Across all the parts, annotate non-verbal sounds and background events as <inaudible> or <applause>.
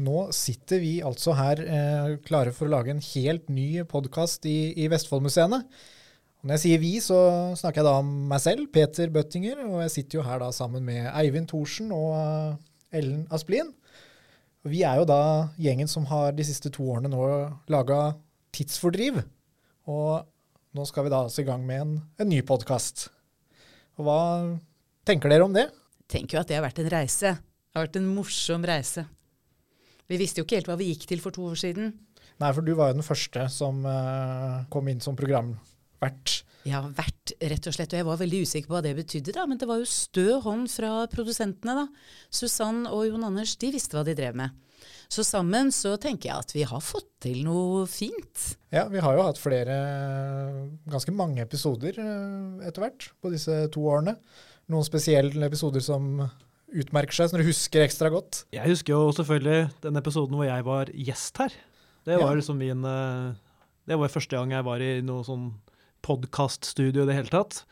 nå sitter vi altså her eh, klare for å lage en helt ny podkast i, i Vestfoldmuseene. Når jeg sier vi, så snakker jeg da om meg selv, Peter Bøttinger, og jeg sitter jo her da sammen med Eivind Thorsen og uh, Ellen Asplin. Og vi er jo da gjengen som har de siste to årene nå laga Tidsfordriv. Og nå skal vi da altså i gang med en, en ny podkast. Og hva tenker dere om det? Jeg Tenker jo at det har vært en reise. Det har vært en morsom reise. Vi visste jo ikke helt hva vi gikk til for to år siden. Nei, for du var jo den første som uh, kom inn som programvert. Ja, vert, rett og slett. Og jeg var veldig usikker på hva det betydde, da. Men det var jo stø hånd fra produsentene, da. Susann og Jon Anders, de visste hva de drev med. Så sammen så tenker jeg at vi har fått til noe fint. Ja, vi har jo hatt flere, ganske mange episoder eh, etter hvert på disse to årene. Noen spesielle episoder som utmerker seg, som du husker ekstra godt. Jeg husker jo selvfølgelig den episoden hvor jeg var gjest her. Det var Ja. liksom min eh, Det var første gang jeg var i noe sånn podkaststudio i det hele tatt.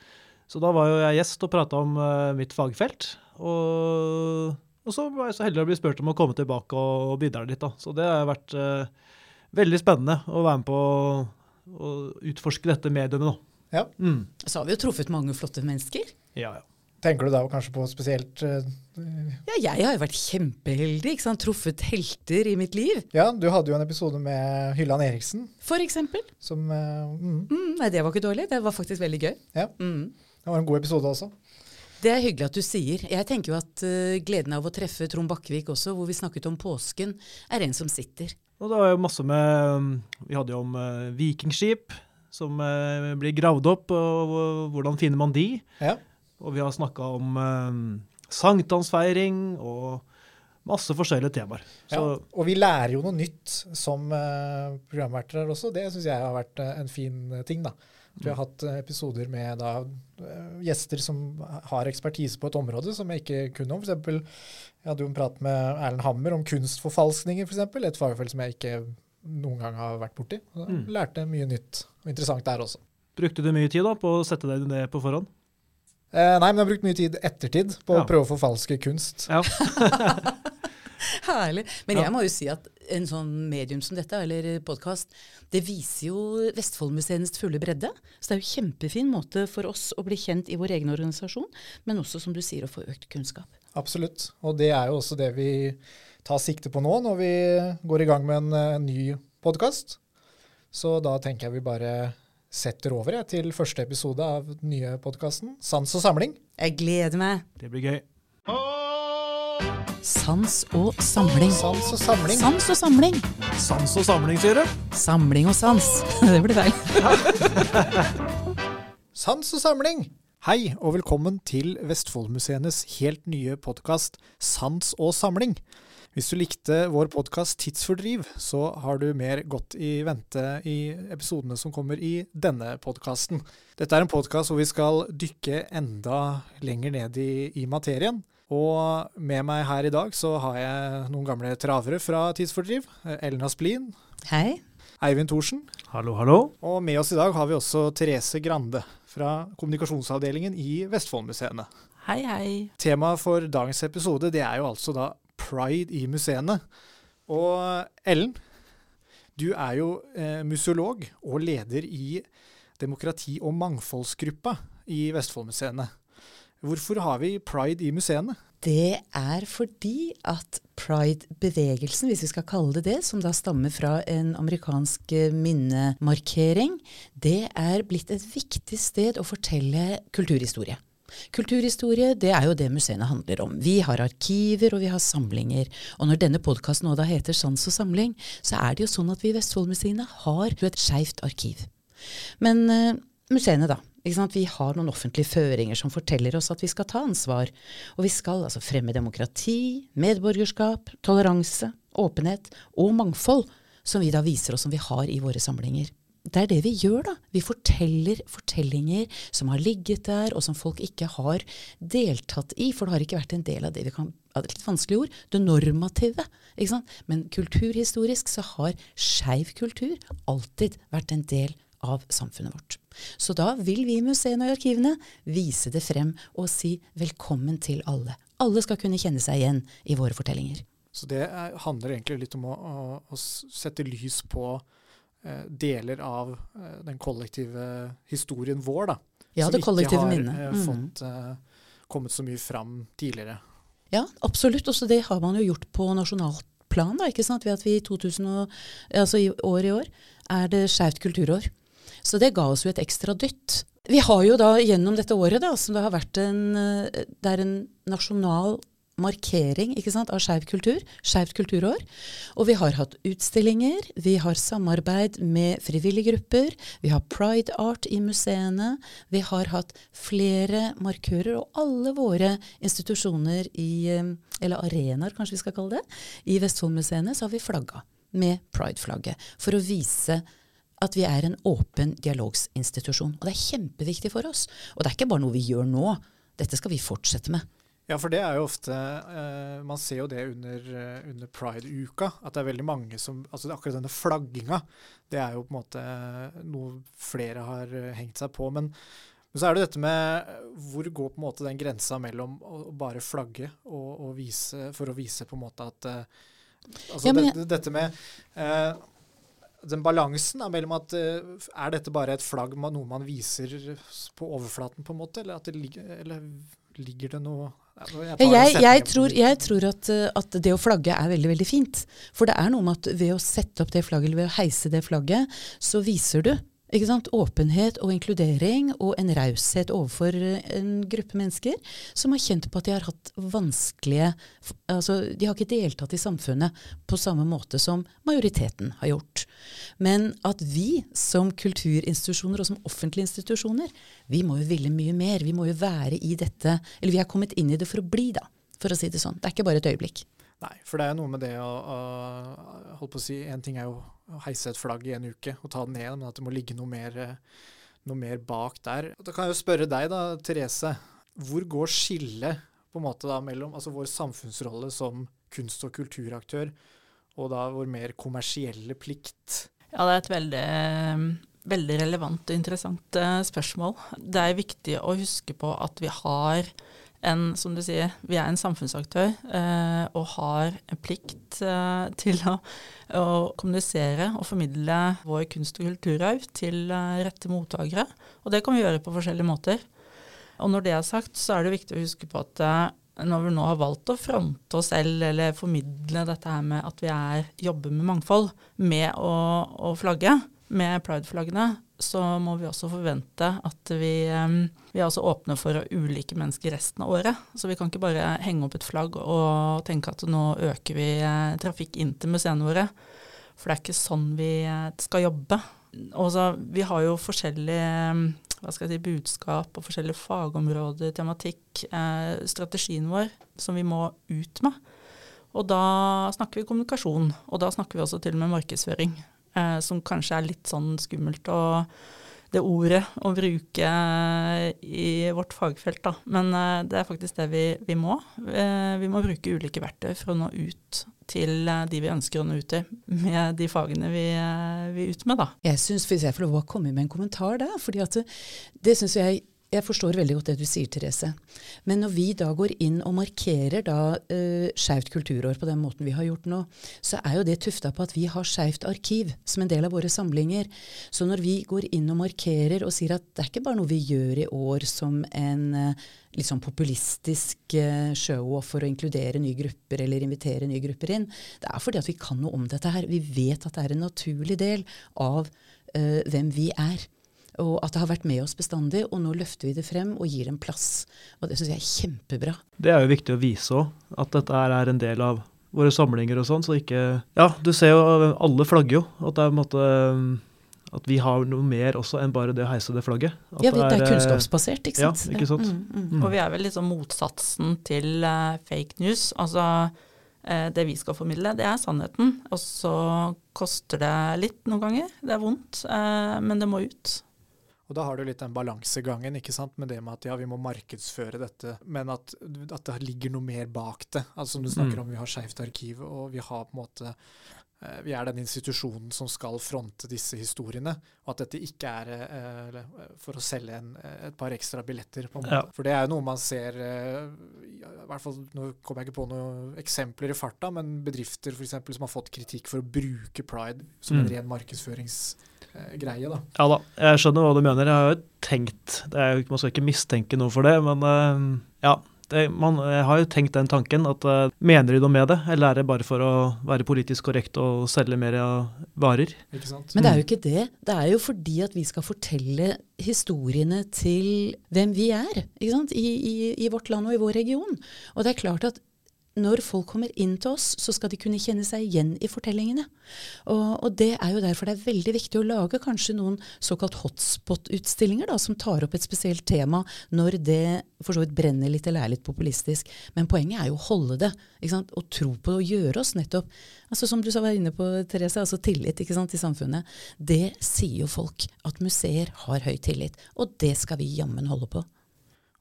Så da var jo jeg gjest og prata om eh, mitt fagfelt. Og, og så var jeg så heldig å bli spurt om å komme tilbake og, og bidra litt, da. Så det har vært uh, veldig spennende å være med på å, å utforske dette mediumet, da. Ja. Mm. Så har vi jo truffet mange flotte mennesker. Ja, ja. Tenker du da kanskje på spesielt uh, Ja, jeg har jo vært kjempeheldig. ikke sant? Truffet helter i mitt liv. Ja, du hadde jo en episode med Hylland Eriksen For eksempel. som uh, mm, Mm, nei, det var ikke dårlig. Det var faktisk veldig gøy. Ja. Mm. Det var en god episode også. Det er hyggelig at du sier. Jeg tenker jo at uh, gleden av å treffe Trond Bakkevik også, hvor vi snakket om påsken, er en som sitter. Og det var jo masse med um, Vi hadde jo om vikingskip som blir gravd opp, og hvor- hvordan finner man de? Ja. Og vi har snakka om eh, sankthansfeiring og masse forskjellige temaer. Så Ja. Og vi lærer jo noe nytt som eh, programverter her også. Det syns jeg har vært eh, en fin eh, ting. da. Vi har hatt eh, episoder med da, eh, gjester som har ekspertise på et område som jeg ikke kunne om. For eksempel, jeg hadde jo en prat med Erlend Hammer om kunstforfalskninger, f.eks. Et fagfelt som jeg ikke noen gang har vært borti. Så jeg Mm. Lærte mye nytt og interessant der også. brukte du mye tid da på å sette deg ned på forhånd? Eh, nei, men jeg har brukt mye tid ettertid på Ja. å prøve å forfalske kunst. Ja. <laughs> Herlig. Men jeg må jo si at en sånn medium som dette, eller podkast, det viser jo Vestfoldmuseenes fulle bredde. Så det er jo kjempefin måte for oss å bli kjent i vår egen organisasjon, men også, som du sier, å få økt kunnskap. Absolutt. Og det er jo også det vi tar sikte på nå når vi går i gang med en, en ny podkast. Så da tenker jeg vi bare setter over jeg, til første episode av den nye podkasten, Sans og samling. Jeg gleder meg. Det blir gøy. Sans og samling. Sans og samling. Sans og samling. Sans og samling, sier du? Samling og sans. <laughs> Det blir feil. <laughs> Sans og samling! Hei, og velkommen til Vestfoldmuseenes helt nye podkast Sans og samling. Hvis du likte vår podkast Tidsfordriv, så har du mer godt i vente i episodene som kommer i denne podkasten. Dette er en podkast hvor vi skal dykke enda lenger ned i, i materien. Og med meg her i dag så har jeg noen gamle travere fra Tidsfordriv. Ellen Asplin, Hei. Eivind Thorsen, Hallo, hallo. og med oss i dag har vi også Therese Grande fra kommunikasjonsavdelingen i Vestfoldmuseene. Hei, hei. Temaet for dagens episode det er jo altså da pride i museene. Og Ellen, du er jo eh, museolog og leder i demokrati- og mangfoldsgruppa i Vestfoldmuseene. Hvorfor har vi pride i museene? Det er fordi at pride-bevegelsen, hvis vi skal kalle det det, som da stammer fra en amerikansk eh, minnemarkering, det er blitt et viktig sted å fortelle kulturhistorie. Kulturhistorie det er jo det museene handler om. Vi har arkiver og vi har samlinger. Og når denne podkasten nå da heter Sans og samling, så er det jo sånn at vi i Vestfoldmuseene har et skeivt arkiv. Men uh, museene, da. Vi har noen offentlige føringer som forteller oss at vi skal ta ansvar. Og vi skal altså fremme demokrati, medborgerskap, toleranse, åpenhet og mangfold, som vi da viser oss som vi har i våre samlinger. Det er det vi gjør, da. Vi forteller fortellinger som har ligget der, og som folk ikke har deltatt i, for det har ikke vært en del av det vi kan det er litt vanskelig ord, det normative. ikke sant? Men kulturhistorisk så har skeiv kultur alltid vært en del av samfunnet vårt. Så da vil vi i museene og i arkivene vise det frem og si velkommen til alle. Alle skal kunne kjenne seg igjen i våre fortellinger. Så det er, handler egentlig litt om å, å, å sette lys på deler av eh, den kollektive historien vår, da. Ja, det. Som ikke har eh, fått eh, kommet så mye fram tidligere. Ja, absolutt. Også det har man jo gjort på nasjonalt plan. da, ikke sant? Ved at vi i 2000 og, altså i år i år er det Skeivt kulturår. Så det ga oss jo et ekstra dytt. Vi har jo da gjennom dette året, da, som det har vært en, eh, det er en nasjonal markering ikke sant, av skeiv kultur, Skeivt kulturår. Og vi har hatt utstillinger, vi har samarbeid med frivillige grupper, vi har pride art i museene, vi har hatt flere markører, og alle våre institusjoner i, eh, eller arenaer kanskje vi skal kalle det, i Vestfoldmuseene, så har vi flagga med pride-flagget for å vise at vi er en åpen dialogsinstitusjon. Og det er kjempeviktig for oss. Og det er ikke bare noe vi gjør nå. Dette skal vi fortsette med. Ja, for det er jo ofte uh, Man ser jo det under, uh, under pride-uka. At det er veldig mange som Altså akkurat denne flagginga, det er jo på en måte noe flere har uh, hengt seg på. Men, men, så er det dette med hvor går på en måte den grensa mellom å, å bare flagge og, og, vise For å vise på en måte at Altså ja, men, det, dette med den balansen da, mellom at Er dette bare et flagg, noe man viser på overflaten, på en måte, eller, at det ligger, eller ligger det noe jeg, jeg, jeg, tror, jeg tror at, eh, at, det å flagge er veldig veldig fint. For det er noe med at ved å sette opp det flagget, eller ved å heise det flagget, så viser du? Åpenhet og inkludering og en raushet overfor eh, en gruppe mennesker som har kjent på at de har hatt vanskelige altså De har ikke deltatt i samfunnet på samme måte som majoriteten har gjort. Men at vi som kulturinstitusjoner og som offentlige institusjoner, vi må jo ville mye mer. Vi må jo være i dette Eller vi har kommet inn i det for å bli, da. For å si det sånn. Det er ikke bare et øyeblikk. Nei, for det er noe med det å, å holdt på å si, En ting er jo å heise et flagg i en uke og ta det ned, men at det må ligge noe mer, noe mer bak der. Da kan jeg jo spørre deg, da, Therese. Hvor går skillet på en måte da mellom altså vår samfunnsrolle som kunst- og kulturaktør og da vår mer kommersielle plikt? Ja, det er et veldig, veldig relevant og interessant uh, spørsmål. Det er viktig å huske på at vi har en, som du sier, vi er en samfunnsaktør eh, og har en plikt eh, til å, å, kommunisere og formidle vår kunst- og kulturarv til eh, rette mottakere. Og det kan vi gjøre på forskjellige måter. Og når det er sagt, så er det viktig å huske på at eh, når vi nå har valgt å fronte oss selv eller formidle dette her med at vi er, jobber med mangfold, med å, å flagge med pride-flaggene, så må vi også forvente at vi, vi er åpne for ulike mennesker resten av året. Så vi kan ikke bare henge opp et flagg og tenke at nå øker vi eh, trafikk inn til museene våre. For det er ikke sånn vi eh, skal jobbe. Også, vi har jo forskjellige si, budskap og forskjellige fagområder, tematikk, eh, strategien vår som vi må ut med. Og da snakker vi kommunikasjon, og da snakker vi også til og med markedsføring eh, som kanskje er litt sånn skummelt å det ordet å bruke i vårt fagfelt, da. Men eh, det er faktisk det vi, vi må. Eh, vi må bruke ulike verktøy for å nå ut til eh, de vi ønsker å nå ut til, med de fagene vi, eh, vi er ute med, da. Jeg syns, Hvis jeg får lov å komme med en kommentar der, fordi at det syns jeg jeg forstår veldig godt det du sier, Therese. Men når vi da går inn og markerer da uh, Skeivt kulturår på den måten vi har gjort nå, så er jo det tufta på at vi har Skeivt arkiv som en del av våre samlinger. Så når vi går inn og markerer og sier at det er ikke bare noe vi gjør i år som en uh, litt sånn populistisk uh, show-off for å inkludere nye grupper eller invitere nye grupper inn, det er fordi at vi kan noe om dette her. Vi vet at det er en naturlig del av uh, hvem vi er. Og at det har vært med oss bestandig, og nå løfter vi det frem og gir en plass. Og det syns jeg er kjempebra. Det er jo viktig å vise òg, at dette er en del av våre samlinger og sånn, så ikke Ja, du ser jo, alle flagger jo. At det er en måte at vi har noe mer også enn bare det å heise det flagget. At ja, det er, det er kunnskapsbasert, ikke sant. Ja, ikke sant? Mm, mm. Mm. Og vi er vel liksom motsatsen til uh, fake news. Altså eh, det vi skal formidle, det er sannheten. Og så koster det litt noen ganger. Det er vondt, eh, men det må ut. Og da har du litt den balansegangen ikke sant, med det med at ja, vi må markedsføre dette, men at, at det ligger noe mer bak det. Altså Som du snakker Mm. om, vi har Skeivt arkiv, og vi har på en måte vi er den institusjonen som skal fronte disse historiene, og at dette ikke er eh, eh, for å selge en, eh, et par ekstra billetter. på en måte. Ja. For det er jo noe man ser eh, i hvert fall, Nå kommer jeg ikke på noen eksempler i farta, men bedrifter for eksempel, som har fått kritikk for å bruke pride som en Mm. ren markedsføringsgreie. da. Ja da, jeg skjønner hva du mener. Jeg har jo tenkt det Man skal ikke mistenke noe for det, men eh, ja. Det, man, jeg har jo tenkt den tanken at eh, mener de noe med det, eller er det bare for å være politisk korrekt og selge mer varer? Ikke sant? Men det er jo ikke det. Det er jo fordi at vi skal fortelle historiene til hvem vi er ikke sant? I, i, i vårt land og i vår region. Og det er klart at når folk kommer inn til oss, så skal de kunne kjenne seg igjen i fortellingene. Og, og det er jo derfor det er veldig viktig å lage kanskje noen såkalt hotspot-utstillinger som tar opp et spesielt tema når det for så vidt brenner litt eller er litt populistisk. Men poenget er jo å holde det, og tro på det og gjøre oss nettopp altså Som du sa var inne på, Therese, altså tillit sant, til samfunnet. Det sier jo folk, at museer har høy tillit. Og det skal vi jammen holde på.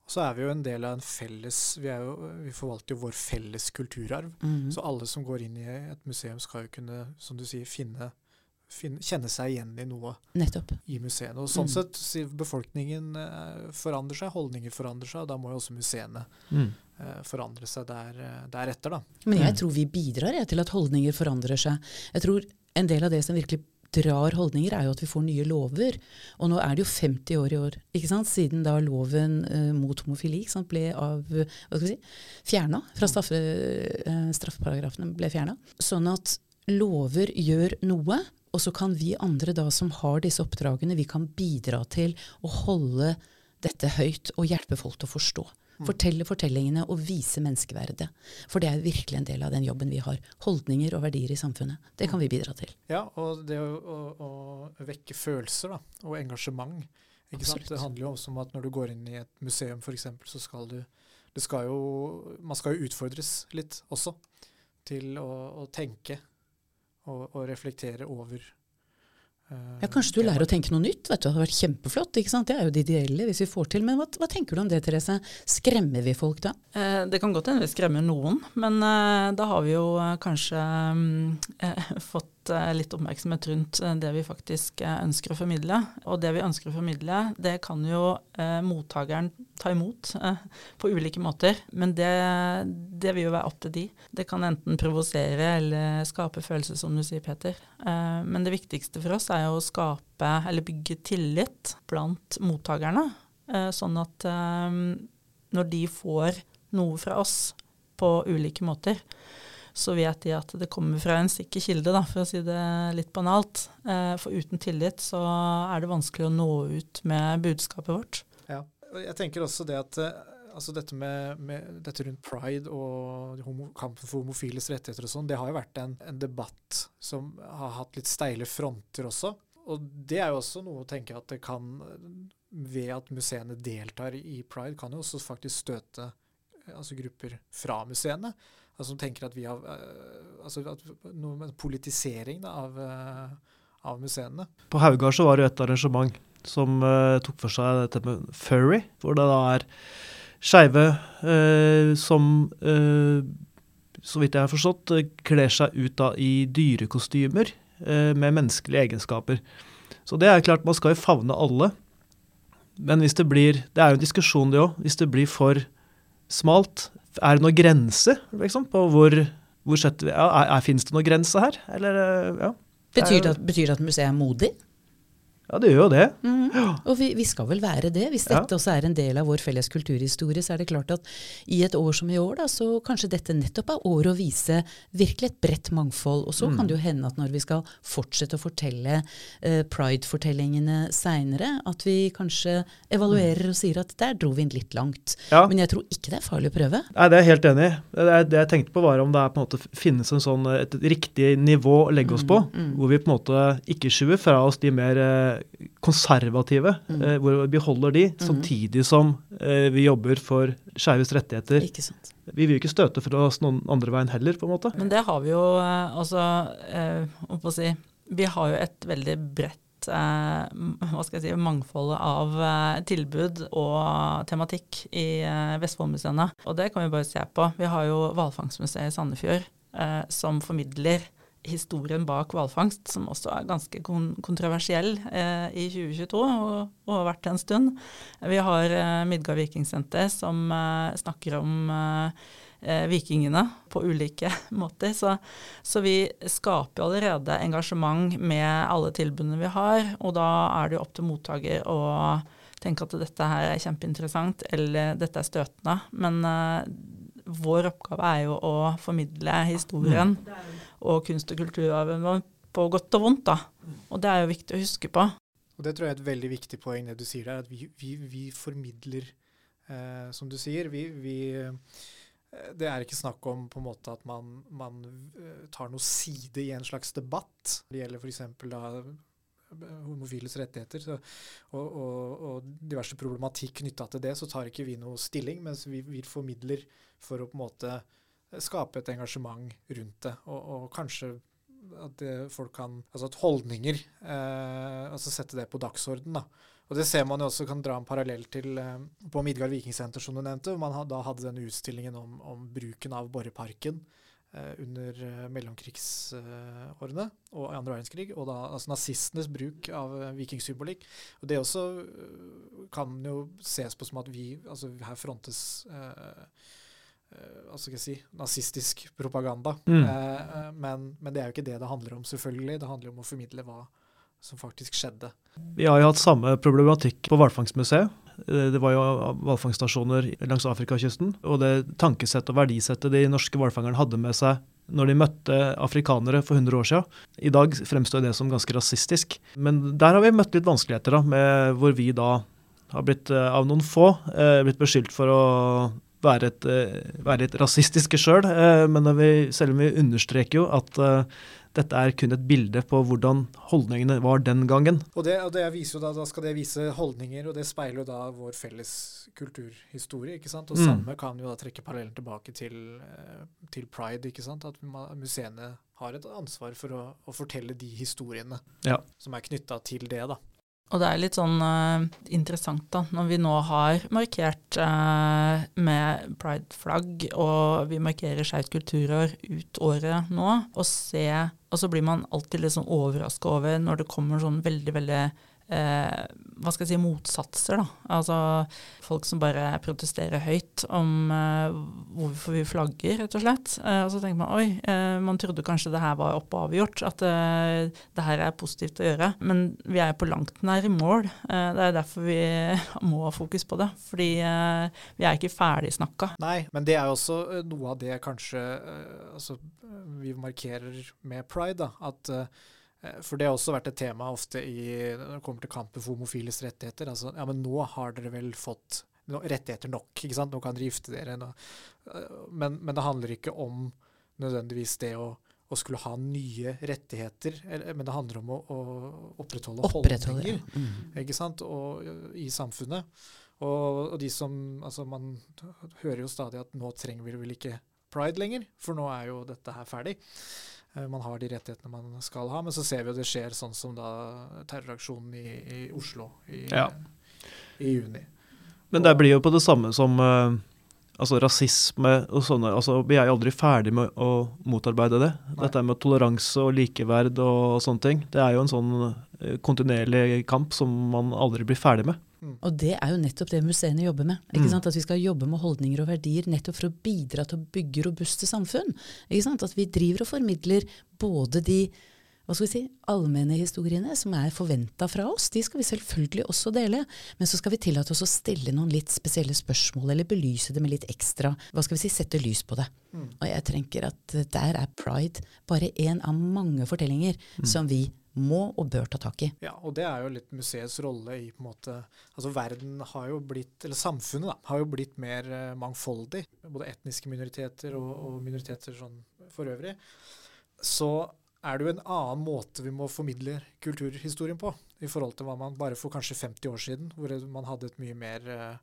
Og så er vi jo en del av en felles Vi, er jo, vi forvalter jo vår felles kulturarv. Mhm. Så alle som går inn i et museum, skal jo kunne, som du sier, finne, finne, kjenne seg igjen i noe Nettopp. i museene. Og sånn Mm. sett, befolkningen eh, forandrer seg, holdninger forandrer seg, og da må jo også museene Mm. eh, forandre seg der, eh, deretter, da. Men jeg Mm. tror vi bidrar jeg, til at holdninger forandrer seg. Jeg tror en del av det som virkelig drar holdninger, er jo at vi får nye lover. Og nå er det jo 50 år i år, ikke sant? siden da loven uh, mot homofili sant? ble av, hva si, fjerna. Fra straffe, uh, straffeparagrafene ble fjerna. Sånn at lover gjør noe. Og så kan vi andre da som har disse oppdragene, vi kan bidra til å holde dette høyt og hjelpe folk til å forstå. Fortelle fortellingene og vise menneskeverdet. For det er virkelig en del av den jobben vi har. Holdninger og verdier i samfunnet. Det kan vi bidra til. Ja, og det å, å, å vekke følelser da, og engasjement. Ikke sant? Det handler jo også om at når du går inn i et museum f.eks., så skal du det skal jo, Man skal jo utfordres litt også til å, å tenke og, og reflektere over Ja, Kanskje du lærer å tenke noe nytt. vet du. Det hadde vært kjempeflott. ikke sant? Det er jo det ideelle hvis vi får til. Men hva, hva tenker du om det, Therese? Skremmer vi folk da? Eh, Det kan godt hende vi skremmer noen, men eh, da har vi jo eh, kanskje <laughs> fått eh, eh, litt oppmerksomhet rundt eh, det vi faktisk eh, ønsker å formidle. Og det vi ønsker å formidle, det kan jo eh, mottakeren ta imot eh, på ulike måter. Men det, det vil jo være opp til de. Det kan enten provosere eller skape følelser, som du sier, Peter. Eh, men det viktigste for oss er jo å skape, eller bygge tillit blant mottakerne. Sånn at når de får noe fra oss på ulike måter, så vet de at det kommer fra en sikker kilde, da, for å si det litt banalt. Eh, For uten tillit så er det vanskelig å nå ut med budskapet vårt. Ja. Jeg tenker også det at eh, altså dette, med, med, dette rundt pride og homo, kampen for homofiles rettigheter og sånn, det har jo vært en, en debatt som har hatt litt steile fronter også. Og det er jo også noe å tenke at det kan, ved at museene deltar i pride, kan jo også faktisk støte eh, altså grupper fra museene. Altså som tenker at vi har eh, altså at noe politisering da, av, eh, av museene. På Haugar så var det et arrangement som uh, tok for seg dette med furry, hvor det da er skeive uh, som, uh, så vidt jeg har forstått, kler seg ut da i dyrekostymer med menneskelige egenskaper. Så det er klart, man skal jo favne alle. Men hvis det blir Det er jo en diskusjon, det òg. Hvis det blir for smalt, er det noen grense liksom, på hvor, hvor setter vi ja, er, er, Finnes det noen grense her, eller eh, ja? Betyr det at, betyr det at museet er modig? Ja, det gjør jo det. Og vi, vi skal vel være det. Hvis Ja. dette også er en del av vår felles kulturhistorie, så er det klart at i et år som i år, da, så kanskje dette nettopp er året å vise virkelig et bredt mangfold. Og så Mm. kan det jo hende at når vi skal fortsette å fortelle uh, pride-fortellingene seinere, at vi kanskje evaluerer og sier at der dro vi inn litt langt. Ja. Men jeg tror ikke det er farlig å prøve. Nei, Det er jeg helt enig i. Det, det jeg tenkte på var om det er på en måte finnes en sånn, et riktig nivå å legge oss på, Mm, mm. hvor vi på en måte ikke skyver fra oss de mer eh, konservative, Mm. eh, hvor vi beholder de, samtidig som eh, vi jobber for skeives rettigheter. Ikke sant. Vi vil jo ikke støte for oss noen andre veien heller, på en måte. Men det har vi jo eh, altså hva skal jeg si, Vi har jo et veldig bredt hva skal jeg si, mangfoldet av tilbud og tematikk i Vestfoldmuseene. Og det kan vi bare se på. Vi har jo Hvalfangstmuseet i Sandefjord som formidler historien bak hvalfangst, som også er ganske kon kontroversiell eh, i 2022 og, og har vært en stund. Vi har eh, Midgard Vikingsenter som eh, snakker om eh, eh, vikingene på ulike <laughs> måter. Så, så vi skaper allerede engasjement med alle tilbudene vi har, og da er det jo opp til mottaker å tenke at dette her er kjempeinteressant, eller dette er støtende. Men eh, vår oppgave er jo å formidle historien og kunst- og kulturarven vår på godt og vondt, da. Og det er jo viktig å huske på. Og det tror jeg er et veldig viktig poeng, det du sier der, at vi, vi, vi formidler, eh, som du sier. Vi, vi, eh, det er ikke snakk om på en måte at man, man eh, tar noe side i en slags debatt. Det gjelder f.eks. da homofiles rettigheter så, og, og, og diverse problematikk knytta til det, så tar ikke vi noe stilling, mens vi, vi formidler for å på en måte skape et engasjement rundt det. Og, og kanskje at det, folk kan Altså at holdninger eh, Altså sette det på dagsorden, da. Og det ser man jo også kan dra en parallell til eh, på Midgard Vikingsenter, som du nevnte. hvor Man da hadde denne utstillingen om, om bruken av Borreparken eh, under eh, mellomkrigsårene og andre verdenskrig. Og da altså nazistenes bruk av eh, vikingsymbolikk. Og det også eh, kan jo ses på som at vi Altså her frontes eh, eh, hva skal jeg si, nazistisk propaganda. Mm. Eh, eh, men, men det er jo ikke det det handler om, selvfølgelig. Det handler om å formidle hva som faktisk skjedde. Vi har jo hatt samme problematikk på hvalfangstmuseet. Eh, Det var jo hvalfangststasjoner langs Afrikakysten. Og det tankesettet og verdisettet de norske hvalfangerne hadde med seg når de møtte afrikanere for 100 år siden. I dag fremstår det som ganske rasistisk. Men der har vi møtt litt vanskeligheter, da, med hvor vi da har blitt, eh, av noen få, eh, blitt beskyldt for å være, et, eh, være litt rasistiske sjøl. Men når vi, selv om vi understreker jo at eh, dette er kun et bilde på hvordan holdningene var den gangen. Og, det, og det viser jo da, da skal det vise holdninger, og det speiler jo da vår felles kulturhistorie. ikke sant? Og Mm. samme kan jo da trekke parallellen tilbake til, eh, til pride. ikke sant? At museene har et ansvar for å, å fortelle de historiene Ja. som er knytta til det. da. Og det er litt sånn uh, interessant da, når vi nå har markert uh, med pride-flagg, og vi markerer skeivt kulturår ut året nå, og se Og så blir man alltid litt sånn overraska over når det kommer sånn veldig, veldig eh, hva skal jeg si, motsatser, da. Altså folk som bare protesterer høyt om eh, hvorfor vi flagger, rett og slett. Eh, og så tenker man oi, eh, man trodde kanskje det her var oppe og avgjort, at eh, det her er positivt å gjøre. Men vi er på langt nær i mål. Det er derfor vi <laughs> må ha fokus på det. Fordi vi er ikke ferdig snakka. Nei, men det er også noe av det kanskje altså, vi markerer med pride. da, at for det har også vært et tema ofte i, når det kommer til kampen for homofiles rettigheter. altså, ja, Men nå har dere vel fått rettigheter nok, ikke sant? Nå kan dere gifte dere. Eh, Men, men det handler ikke om nødvendigvis det å, å skulle ha nye rettigheter, men det handler om å, å opprettholde, Opprettholde, holdninger ja. Mm. ikke sant, og, i samfunnet. Og, og de som Altså, man hører jo stadig at nå trenger vi vel ikke pride lenger, for nå er jo dette her ferdig. Eh, Man har de rettighetene man skal ha, men så ser vi jo det skjer sånn som da terroraksjonen i, i Oslo i, Ja. i juni. Men det blir jo på det samme som eh, altså rasisme og sånne. altså Vi er jo aldri ferdig med å motarbeide det. Nei. Dette med toleranse og likeverd og sånne ting. Det er jo en sånn eh, kontinuerlig kamp som man aldri blir ferdig med. Og det er jo nettopp det museene jobber med. ikke Mm. sant? At vi skal jobbe med holdninger og verdier nettopp for å bidra til å bygge robuste samfunn. ikke sant? At vi driver og formidler både de hva skal vi si, allmenne historiene som er forventa fra oss, de skal vi selvfølgelig også dele. Men så skal vi tillate oss å stille noen litt spesielle spørsmål, eller belyse det med litt ekstra hva skal vi si, sette lys på det. Og jeg tenker at der er pride bare én av mange fortellinger som vi må og bør ta tak i. Ja, og det er jo litt museets rolle i på en måte Altså verden har jo blitt, eller samfunnet da, har jo blitt mer eh, mangfoldig. Både etniske minoriteter og, og minoriteter sånn for øvrig. Så er det jo en annen måte vi må formidle kulturhistorien på, i forhold til hva man bare for kanskje 50 år siden, hvor man hadde et mye mer eh,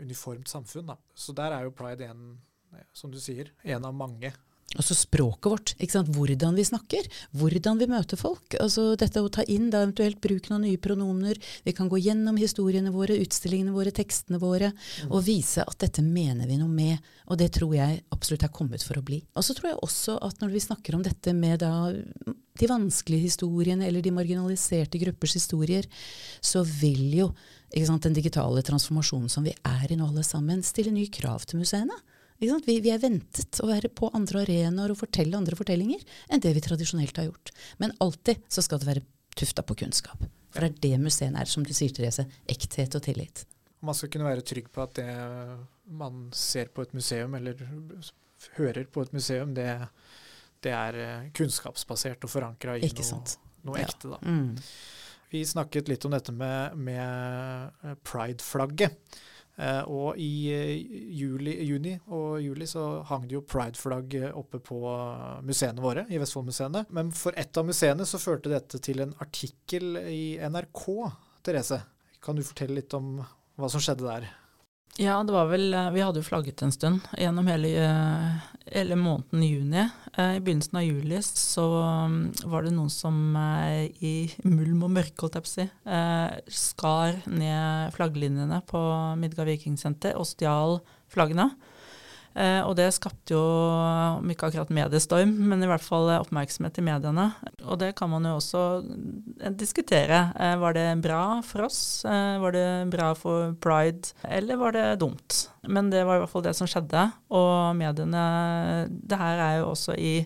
uniformt samfunn. Da. Så der er jo pride en, eh, som du sier, en av mange. Altså språket vårt. Hvordan vi snakker. Hvordan vi møter folk. Altså Dette å ta inn da eventuelt bruken av nye pronomener. Vi kan gå gjennom historiene våre, utstillingene våre, tekstene våre, og vise at dette mener vi noe med. Og det tror jeg absolutt er kommet for å bli. Og så tror jeg også at når vi snakker om dette med da de vanskelige historiene eller de marginaliserte gruppers historier, så vil jo sant, den digitale transformasjonen som vi er i nå alle sammen, stille nye krav til museene. Vi, vi, er ventet å være på andre arenaer og fortelle andre fortellinger enn det vi tradisjonelt har gjort. Men alltid så skal det være tufta på kunnskap. For det er det museene er, som du sier, Therese. Ekthet og tillit. Man skal kunne være trygg på at det man ser på et museum, eller hører på et museum, det, det er eh, kunnskapsbasert og forankra i noe, noe, ekte. Da. Mm. Vi snakket litt om dette med, med eh, pride-flagget. Eh, og i eh, juli, juni og juli så hang det jo prideflagg oppe på museene våre, i Vestfoldmuseene. Men for ett av museene så førte dette til en artikkel i NRK, Therese. Kan du fortelle litt om hva som skjedde der? Ja, det var vel eh, Vi hadde jo flagget en stund gjennom hele, eh, hele måneden juni. Eh, I begynnelsen av juli så mm, var det noen som i mulm og mørke, holdt jeg på å si, skar ned flagglinjene på Midgard Vikingsenter og stjal flaggene. Eh, og det skapte jo, om ikke akkurat mediestorm, men i hvert fall oppmerksomhet i mediene. Og det kan man jo også eh, diskutere. Eh, var det bra for oss? Var det bra for pride? Eller var det dumt? Men det var i hvert fall det som skjedde. Og mediene Det her er jo også i,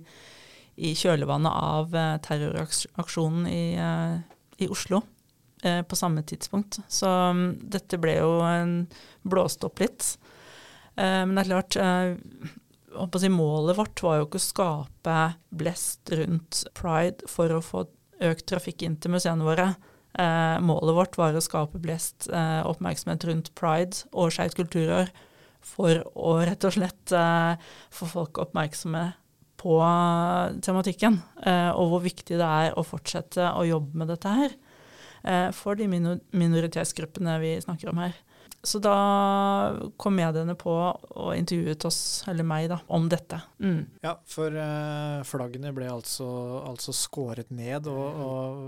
i kjølvannet av terroraksjonen i, i Oslo på samme tidspunkt. Så mm, dette ble jo blåst opp litt. Eh, men det er klart eh, si, Målet vårt var jo ikke å skape blest rundt pride for å få økt trafikk inn til museene våre. Eh, målet vårt var å skape blest oppmerksomhet rundt pride og Skeivt kulturår for å rett og slett få folk oppmerksomme på tematikken, og hvor viktig det er å fortsette å jobbe med dette her for de minoritetsgruppene vi snakker om her. Så da kom mediene på og intervjuet oss, eller meg, da, om dette. Mm. Ja, for uh, flaggene ble altså, altså skåret ned, og, og,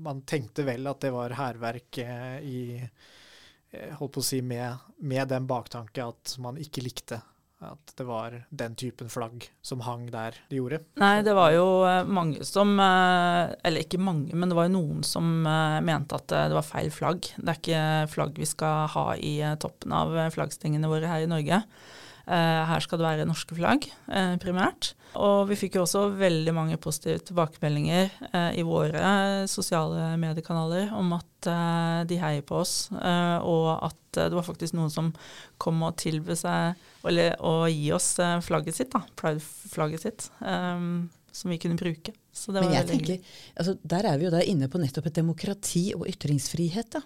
man tenkte vel at det var hærverk uh, i eh, Holdt på å si med, med den baktanke at man ikke likte at det var den typen flagg som hang der de gjorde? Nei, det var jo eh, mange som eh, Eller ikke mange, men det var jo noen som eh, mente at det var feil flagg. Det er ikke flagg vi skal ha i toppen av flaggstengene våre her i Norge. Her skal det være norske flagg, primært. Og vi fikk jo også veldig mange positive tilbakemeldinger i våre sosiale mediekanaler om at de heier på oss, og at det var faktisk noen som kom og tilbød seg eller, å gi oss eh, flagget sitt, da, pride-flagget sitt, som vi kunne bruke. Men jeg tenker, altså, Der er vi jo da inne på nettopp et demokrati og ytringsfrihet. da.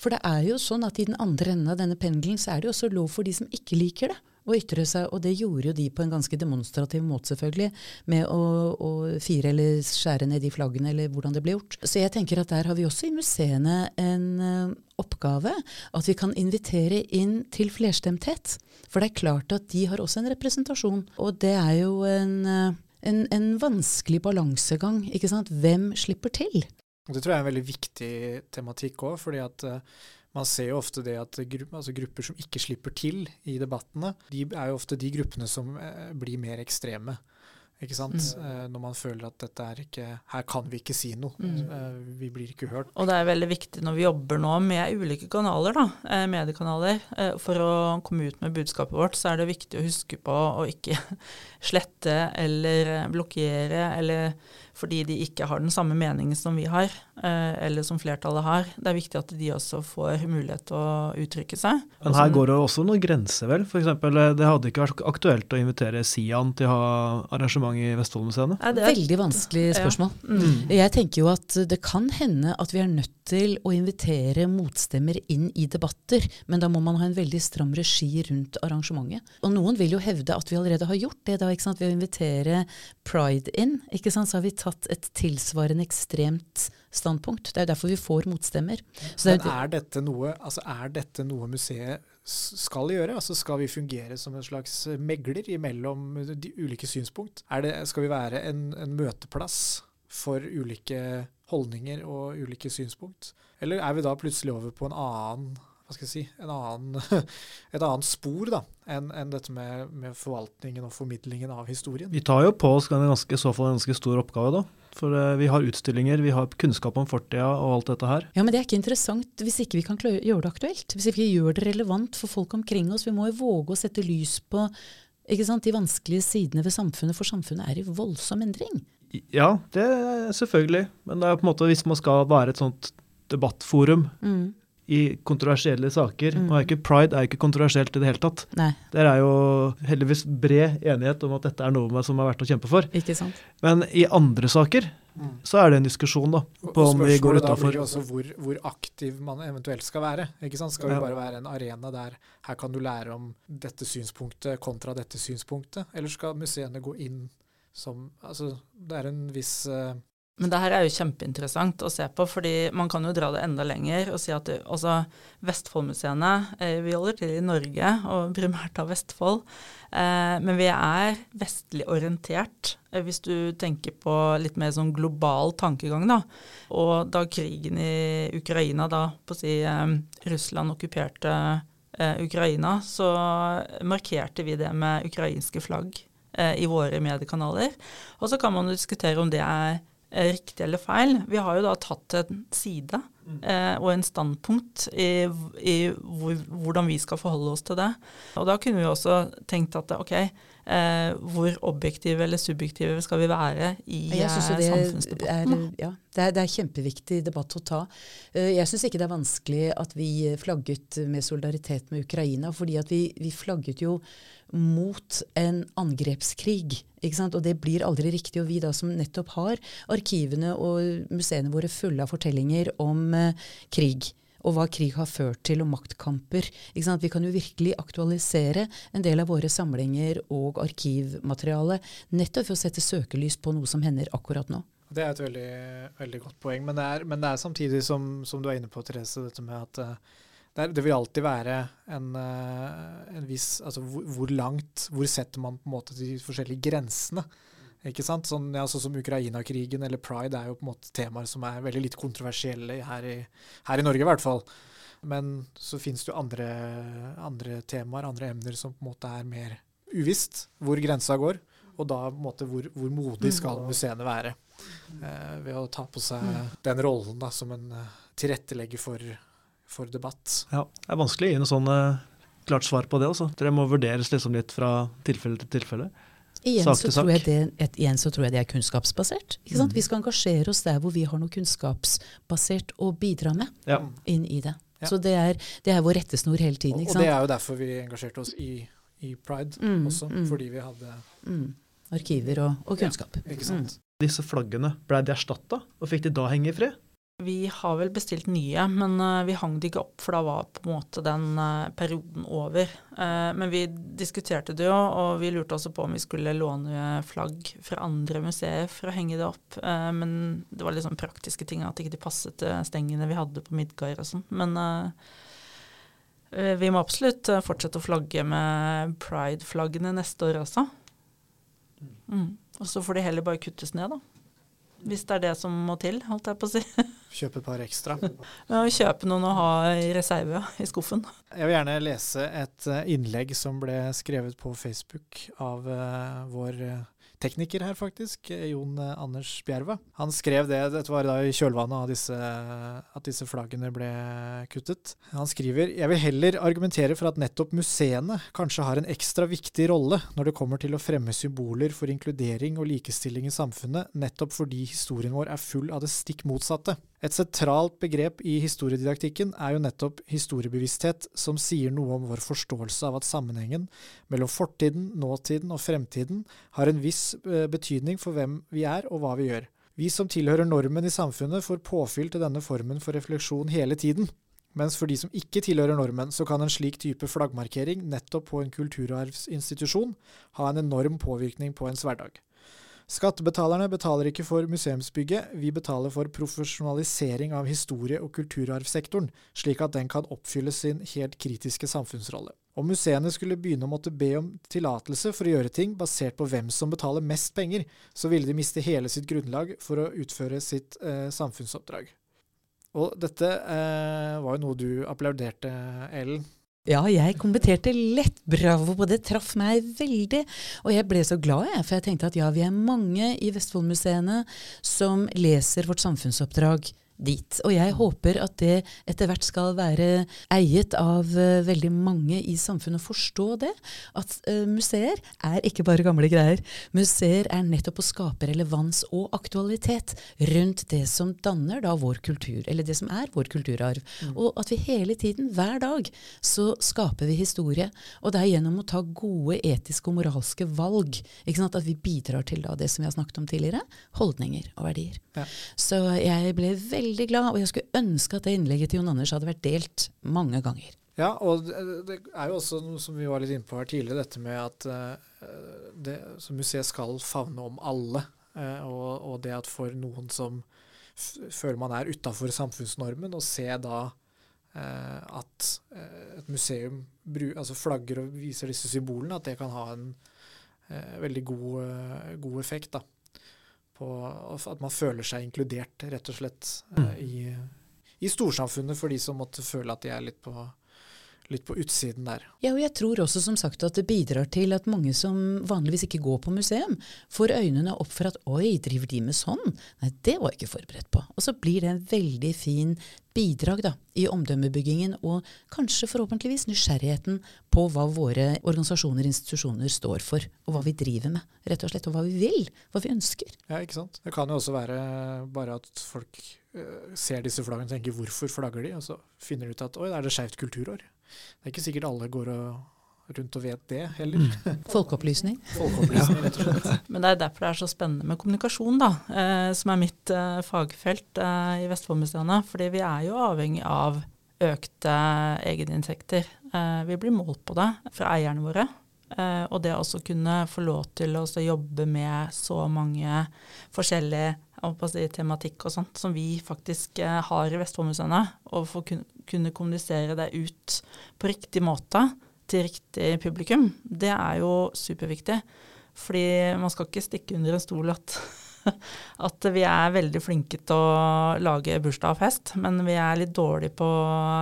For det er jo sånn at i den andre enden av denne pendelen så er det jo også lov for de som ikke liker det å ytre seg. Og det gjorde jo de på en ganske demonstrativ måte, selvfølgelig, med å, å fire eller skjære ned de flaggene, eller hvordan det ble gjort. Så jeg tenker at der har vi også i museene en uh, oppgave. At vi kan invitere inn til flerstemthet. For det er klart at de har også en representasjon. Og det er jo en, uh, en, en vanskelig balansegang. ikke sant? Hvem slipper til? Det tror jeg er en veldig viktig tematikk òg, fordi at uh, man ser jo ofte det at grupper, altså grupper som ikke slipper til i debattene, de er jo ofte de gruppene som eh, blir mer ekstreme. Ikke sant? Mm. Eh, når man føler at dette er ikke Her kan vi ikke si noe. Mm. Eh, vi blir ikke hørt. Og det er veldig viktig når vi jobber nå med ulike kanaler, da, mediekanaler, for å komme ut med budskapet vårt, så er det viktig å huske på å ikke <laughs> slette eller blokkere eller fordi de ikke har den samme meningen som vi har, eller som flertallet har. Det er viktig at de også får mulighet til å uttrykke seg. Men her går det også noen grenser, vel? F.eks. Eh, det hadde ikke vært aktuelt å invitere Sian til å ha arrangement i Vestfoldmuseene? Ja, det er Veldig vanskelig spørsmål. Ja. Mm. Jeg tenker jo at det kan hende at vi er nødt til å invitere motstemmer inn i debatter, men da må man ha en veldig stram regi rundt arrangementet. Og noen vil jo hevde at vi allerede har gjort det da, ikke sant? ved å invitere Pride inn. ikke sant? Så har vi tatt et tilsvarende ekstremt standpunkt. Det er derfor vi får motstemmer. Men er dette noe, altså er dette noe museet skal gjøre? Altså Skal vi fungere som en slags megler mellom de ulike synspunkt? Er det, skal vi være en, en møteplass for ulike holdninger og ulike synspunkt? Eller er vi da plutselig over på en annen hva skal jeg si, en annen, <laughs> et annet spor da, enn en dette med, med forvaltningen og formidlingen av historien? Vi tar jo på oss en ganske, i så fall en ganske stor oppgave, da. For eh, vi har utstillinger, vi har kunnskap om fortida og alt dette her. Ja, men det er ikke interessant hvis ikke vi kan gjøre det aktuelt. Hvis ikke vi gjør det relevant for folk omkring oss. Vi må jo våge å sette lys på sant, de vanskelige sidene ved samfunnet, for samfunnet er i voldsom endring. Ja, det er selvfølgelig. Men det er på en måte hvis man skal være et sånt debattforum Mm. I kontroversielle saker Mm. og er ikke Pride er ikke kontroversielt i det hele tatt. Nei, Der er jo heldigvis bred enighet om at dette er noe som er verdt å kjempe for. ikke sant. Men i andre saker så er det en diskusjon da, på og om vi går spørsmålet blir utafor. hvor, hvor aktiv man eventuelt skal være. ikke sant? Skal vi Ja. bare være en arena der her kan du lære om dette synspunktet kontra dette synspunktet, eller skal museene gå inn som Altså, det er en viss eh, Men det her er jo kjempeinteressant å se på, fordi man kan jo dra det enda lenger og si at altså, Vestfoldmuseene eh, Vi holder til i Norge, og primært av Vestfold. Eh, men vi er vestlig orientert, eh, hvis du tenker på litt mer sånn global tankegang, da. Og da krigen i Ukraina, da på å si eh, Russland okkuperte eh, Ukraina, så markerte vi det med ukrainske flagg eh, i våre mediekanaler. Og så kan man jo diskutere om det er riktig eller feil. Vi har jo da tatt en side eh, og en standpunkt i, i hvor, hvordan vi skal forholde oss til det. Og da kunne vi også tenkt at ok, eh, hvor objektive eller subjektive skal vi være i Jeg eh, synes jo det er, samfunnsdebatten? da? ja, det, er, det er kjempeviktig debatt å ta. Eh, Jeg syns ikke det er vanskelig at vi flagget med solidaritet med Ukraina, fordi at vi, vi flagget jo mot en angrepskrig. Og det blir aldri riktig. Og vi da som nettopp har arkivene og museene våre fulle av fortellinger om eh, krig. Og hva krig har ført til, og maktkamper. Ikke sant? Vi kan jo virkelig aktualisere en del av våre samlinger og arkivmateriale nettopp for å sette søkelys på noe som hender akkurat nå. Det er et veldig, veldig godt poeng. Men det er, men det er samtidig, som, som du er inne på, Therese, dette med at eh, det, det vil alltid være en, eh, en viss Altså hvor, hvor langt Hvor setter man på en måte de forskjellige grensene? Ikke sant? Sånn, ja, sånn som Ukraina-krigen eller pride er jo på en måte temaer som er veldig litt kontroversielle her i, her i Norge, i hvert fall. Men så finnes det jo andre, andre temaer, andre emner, som på en måte er mer uvisst hvor grensa går. Og da på en måte hvor, hvor modig skal museene være eh, ved å ta på seg den rollen da, som en eh, tilrettelegger for, for debatt. Ja, det er vanskelig å gi noe sånn eh, klart svar på det. Også. Det må vurderes liksom litt fra tilfelle til tilfelle. Igjen Sak så, til sak. tror jeg det, et, igjen så tror jeg det er kunnskapsbasert. Ikke sant? Mm. Vi skal engasjere oss der hvor vi har noe kunnskapsbasert å bidra med Ja. inn i det. Ja. Så det er, det er vår rettesnor hele Og, tiden. og ikke det er jo derfor vi engasjerte oss i, i pride Mm, også, mm. fordi vi hadde Mm. Arkiver og, og kunnskap. Ikke sant? Disse flaggene, ble de erstatta? Og fikk de da henge i fred? Vi har vel bestilt nye, men eh, vi hang det ikke opp, for da var på en måte den eh, perioden over. Eh, men vi diskuterte det jo, og vi lurte også på om vi skulle låne flagg fra andre museer for å henge det opp. Men det var litt sånn praktiske ting, at ikke de passet til stengene vi hadde på Midgard og sånn. Men vi må absolutt fortsette å flagge med pride-flaggene neste år også. Mm. Og så får de heller bare kuttes ned, da. Hvis det er det som må til, holdt jeg på å si. <laughs> Kjøpe et par ekstra. Ja, kjøpe noen å ha i reserve i skuffen. Jeg vil gjerne lese et eh, innlegg som ble skrevet på Facebook av eh, vår eh, tekniker her, faktisk, eh, Jon eh, Anders Bjerva. Han skrev det, dette var da i kjølvannet av disse, at disse flaggene ble kuttet. Han skriver jeg vil heller argumentere for at nettopp museene kanskje har en ekstra viktig rolle når det kommer til å fremme symboler for inkludering og likestilling i samfunnet, nettopp fordi historien vår er full av det stikk motsatte. Et sentralt begrep i historiedidaktikken er jo nettopp historiebevissthet, som sier noe om vår forståelse av at sammenhengen mellom fortiden, nåtiden og fremtiden har en viss eh, betydning for hvem vi er og hva vi gjør. Vi som tilhører normen i samfunnet, får påfyll til denne formen for refleksjon hele tiden. Mens for de som ikke tilhører normen, så kan en slik type flaggmarkering nettopp på en kulturarvsinstitusjon ha en enorm påvirkning på ens hverdag. Skattebetalerne betaler ikke for museumsbygget, vi betaler for profesjonalisering av historie- og kulturarvsektoren, slik at den kan oppfylle sin helt kritiske samfunnsrolle. Om museene skulle begynne å måtte be om tillatelse for å gjøre ting basert på hvem som betaler mest penger, så ville de miste hele sitt grunnlag for å utføre sitt eh, samfunnsoppdrag. Og dette eh, var jo noe du applauderte, Ellen. Ja, jeg kommenterte lett. Bravo på det, traff meg veldig. Og jeg ble så glad, jeg, for jeg tenkte at ja, vi er mange i Vestfoldmuseene som leser vårt samfunnsoppdrag dit. Og jeg håper at det etter hvert skal være eiet av uh, veldig mange i samfunnet forstå det. At uh, museer er ikke bare gamle greier. Museer er nettopp å skape relevans og aktualitet rundt det som danner da vår kultur, eller det som er vår kulturarv. Mm. Og at vi hele tiden, hver dag, så skaper vi historie. Og det er gjennom å ta gode etiske og moralske valg at vi bidrar til da det som vi har snakket om tidligere, holdninger og verdier. Ja. Så jeg ble veldig veldig glad, og jeg skulle ønske at det innlegget til Jon Anders hadde vært delt mange ganger. Ja, og det er jo også noe som vi var litt inne på her tidligere, dette med at uh, det, museet skal favne om alle. Uh, og, og, det at for noen som føler man er utafor samfunnsnormen, å se da uh, at et museum altså flagger og viser disse symbolene, at det kan ha en veldig god, god effekt. da på at man føler seg inkludert, rett og slett, mm. Eh, i, i, storsamfunnet for de som måtte føle at de er litt på, litt på utsiden der. Ja, og jeg tror også som sagt at det bidrar til at mange som vanligvis ikke går på museum, får øynene opp for at oi, driver de med sånn? Nei, det var jeg ikke forberedt på. Og så blir det en veldig fin bidrag da, i omdømmebyggingen, og kanskje forhåpentligvis nysgjerrigheten på hva våre organisasjoner og institusjoner står for, og hva vi driver med, rett og slett, og hva vi vil, hva vi ønsker. Ja, ikke sant. Det kan jo også være bare at folk uh, ser disse flaggene og tenker hvorfor flagger de, og så finner de ut at oi, da er det skeivt kulturår. Det er ikke sikkert alle går og rundt og vet det heller. Mm. <laughs> Folkeopplysning. Folkeopplysning, rett og slett. <laughs> Men det er derfor det er så spennende med kommunikasjon, da, eh, som er mitt eh, fagfelt eh, i Vestfoldmuseene. Fordi vi er jo avhengig av økte egeninntekter. Eh, vi blir målt på det fra eierne våre. Eh, og det å også kunne få lov til å jobbe med så mange forskjellige si, tematikk og sånt som vi faktisk eh, har i Vestfoldmuseene, og få kun, kunne kommunisere det ut på riktig måte til riktig publikum, det er jo superviktig. Fordi man skal ikke stikke under en stol at, <laughs> at vi er veldig flinke til å lage bursdag og fest, men vi er litt dårlige på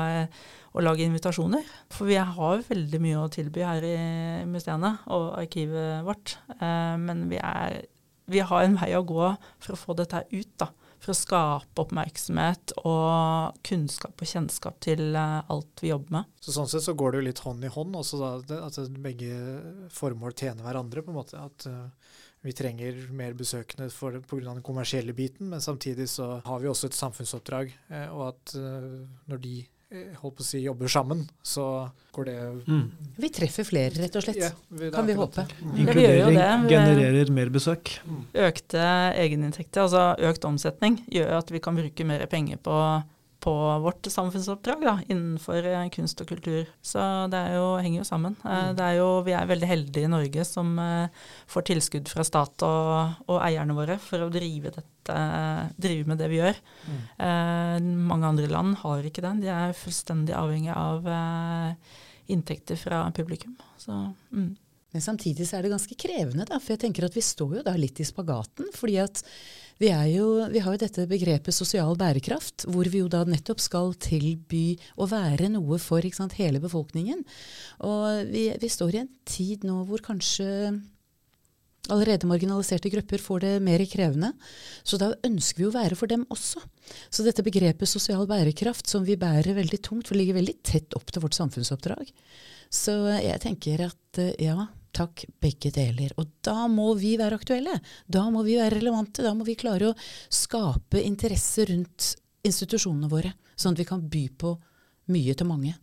eh, å lage invitasjoner. For vi har veldig mye å tilby her i museene og arkivet vårt. Eh, men vi, er, vi har en vei å gå for å få dette ut, da for å skape oppmerksomhet og kunnskap og kjennskap til eh, alt vi jobber med. Så Sånn sett så går det jo litt hånd i hånd, også da, at begge formål tjener hverandre. på en måte, at uh, vi trenger mer besøkende pga. den kommersielle biten, men samtidig så har vi også et samfunnsoppdrag. Uh, og at når de Eh, holdt på å si, jobber sammen, så går det mm. Vi treffer flere, rett og slett. Ja, vi, kan vi håpe. Mm. Inkludering ja, genererer mer besøk. Mm. Økte egeninntekter, altså økt omsetning, gjør at vi kan bruke mer penger på på vårt samfunnsoppdrag da, innenfor eh, kunst og kultur. Så det jo, henger jo sammen. Eh, mm. Er jo, vi er veldig heldige i Norge som eh, får tilskudd fra stat og, og, eierne våre for å drive, dette, drive med det vi gjør. Mm. Eh, mange andre land har ikke den. De er fullstendig avhengig av eh, inntekter fra publikum. Så, mm. Men samtidig så er det ganske krevende, da, for jeg tenker at vi står jo da litt i spagaten. fordi at vi, jo, vi, har jo dette begrepet sosial bærekraft, hvor vi jo da nettopp skal tilby å være noe for sant, hele befolkningen. Og vi, vi, står i en tid nå hvor kanskje allerede marginaliserte grupper får det mer krevende. Så da ønsker vi å være for dem også. Så dette begrepet sosial bærekraft, som vi bærer veldig tungt, for ligger veldig tett opp til vårt samfunnsoppdrag. Så jeg tenker at ja, Takk, begge deler. Og da må vi være aktuelle. Da må vi være relevante. Da må vi klare å skape interesse rundt institusjonene våre, sånn at vi kan by på mye til mange.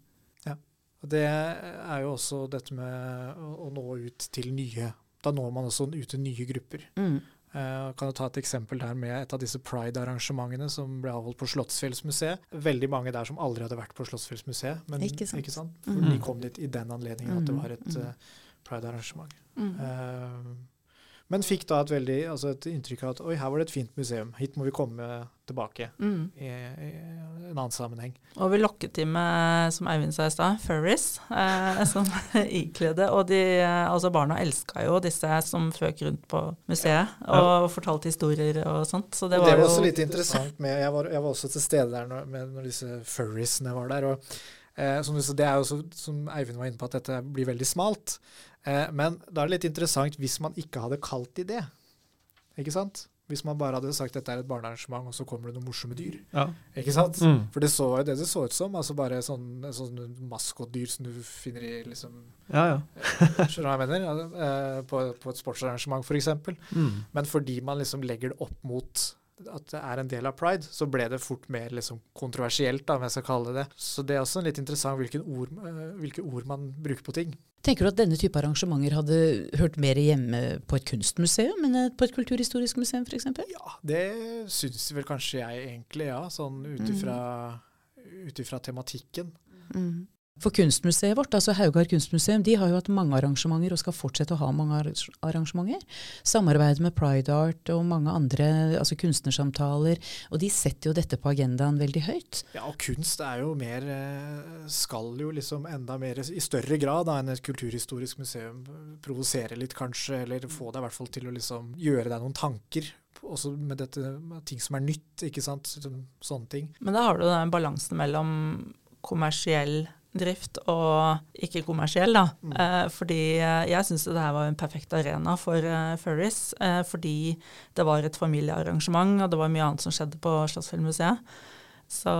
Ja, og Det er jo også dette med å nå ut til nye Da når man også ut til nye grupper. Mm. Uh, kan du ta et eksempel der med et av disse pride-arrangementene som ble avholdt på Slottsfjellsmuseet. Veldig mange der som aldri hadde vært på Slottsfjellsmuseet. Men, ikke sant? Ikke sant? For mm. de kom dit i den anledningen at det var et uh, pride-arrangement. Mm. Uh, Men fikk da et, veldig, altså et inntrykk av at oi, her var det et fint museum, hit må vi komme tilbake Mm. i, i en annen sammenheng. Og vi lokket de med, som Eivind sa i stad, furries, eh, <laughs> som ikledde. Og de, eh, altså barna elska jo disse som føk rundt på museet og fortalte historier og sånt. Så det Det var, var, jo også litt interessant med Jeg var, jeg var også til stede der når, med, når disse furriesene var der. og eh, som, det er jo så, som Eivind var inne på, at dette blir veldig smalt. Eh, men da er det litt interessant hvis man ikke hadde kalt de det. Ikke sant? Hvis man bare hadde sagt dette er et barnearrangement, og så kommer det noen morsomme dyr. Ja. Ikke sant? Mm. For det så jo det det så ut som. altså Bare sånn, sånn maskotdyr som du finner i liksom Ja, ja. Skjønner du hva jeg mener? Eh, på, på et sportsarrangement, f.eks. Mm. Men fordi man liksom legger det opp mot at det er en del av pride, så ble det fort mer liksom kontroversielt, da, om jeg skal kalle det. Så det er også litt interessant ord, eh, hvilke ord man bruker på ting. Tenker du at denne type arrangementer hadde hørt mer hjemme på et kunstmuseum enn på et kulturhistorisk museum f.eks.? Ja, det syns vel kanskje jeg egentlig, ja. Sånn ut ifra mm. tematikken. Mm. For kunstmuseet vårt, altså Haugar kunstmuseum, de har jo hatt mange arrangementer og skal fortsette å ha mange arrangementer. Samarbeid med Pride Art og mange andre altså kunstnersamtaler. Og de setter jo dette på agendaen veldig høyt. Ja, og kunst er jo mer eh, Skal jo liksom enda mer, i større grad da, enn et kulturhistorisk museum, provosere litt kanskje, eller få deg i hvert fall til å liksom gjøre deg noen tanker. Også med dette, med ting som er nytt, ikke sant. Sånn- Sånne ting. Men da har du den balansen mellom kommersiell drift og ikke-kommersiell, da. Mm. Eh, fordi eh, jeg syns det her var en perfekt arena for uh, furries. Eh, fordi det var et familiearrangement, og det var mye annet som skjedde på Slottsfjellmuseet. Så,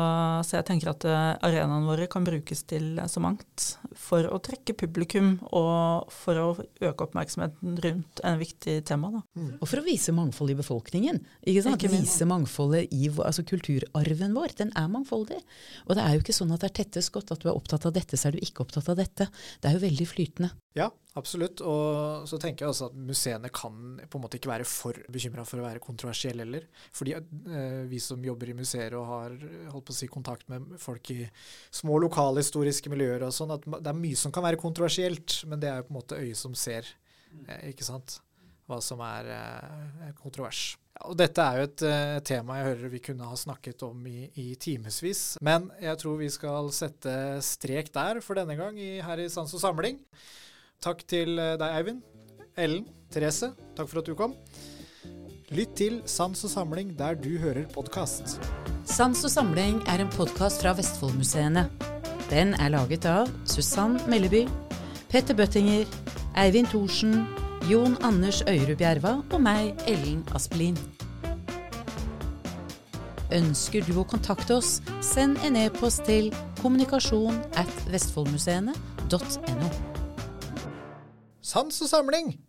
så jeg tenker at eh, arenaene våre kan brukes til eh, så mangt. For å trekke publikum, og for å øke oppmerksomheten rundt en viktig tema. Da. Og for å vise mangfold i befolkningen. ikke sant? Ikke. Vise mangfoldet i altså kulturarven vår. Den er mangfoldig. Og det er jo ikke sånn at det er tette skott. At du er opptatt av dette, så er du ikke opptatt av dette. Det er jo veldig flytende. Ja, absolutt. Og så tenker jeg også at museene kan på en måte ikke være for bekymra for å være kontroversielle heller. Fordi eh, vi som jobber i museer og har holdt på å si, kontakt med folk i små lokalhistoriske miljøer og sånn, at det er mye som kan være kontroversielt, men det er jo på en måte øyet som ser, eh, ikke sant, hva som er eh, kontrovers. Og dette er jo et eh, tema jeg hører vi kunne ha snakket om i, i timevis, men jeg tror vi skal sette strek der for denne gang i, her i Sans og Samling. Takk til eh, deg, Eivind. Ellen. Therese, takk for at du kom. Lytt til Sans og Samling der du hører podkast. Sans og samling er en podkast fra Vestfoldmuseene. Den er laget av Susann Melleby, Petter Bøttinger, Eivind Thorsen, Jon Anders Øyrud Bjerva og meg, Ellen Aspelin. Ønsker du å kontakte oss, send en e-post til kommunikasjon at vestfoldmuseene.no. Sans og Samling!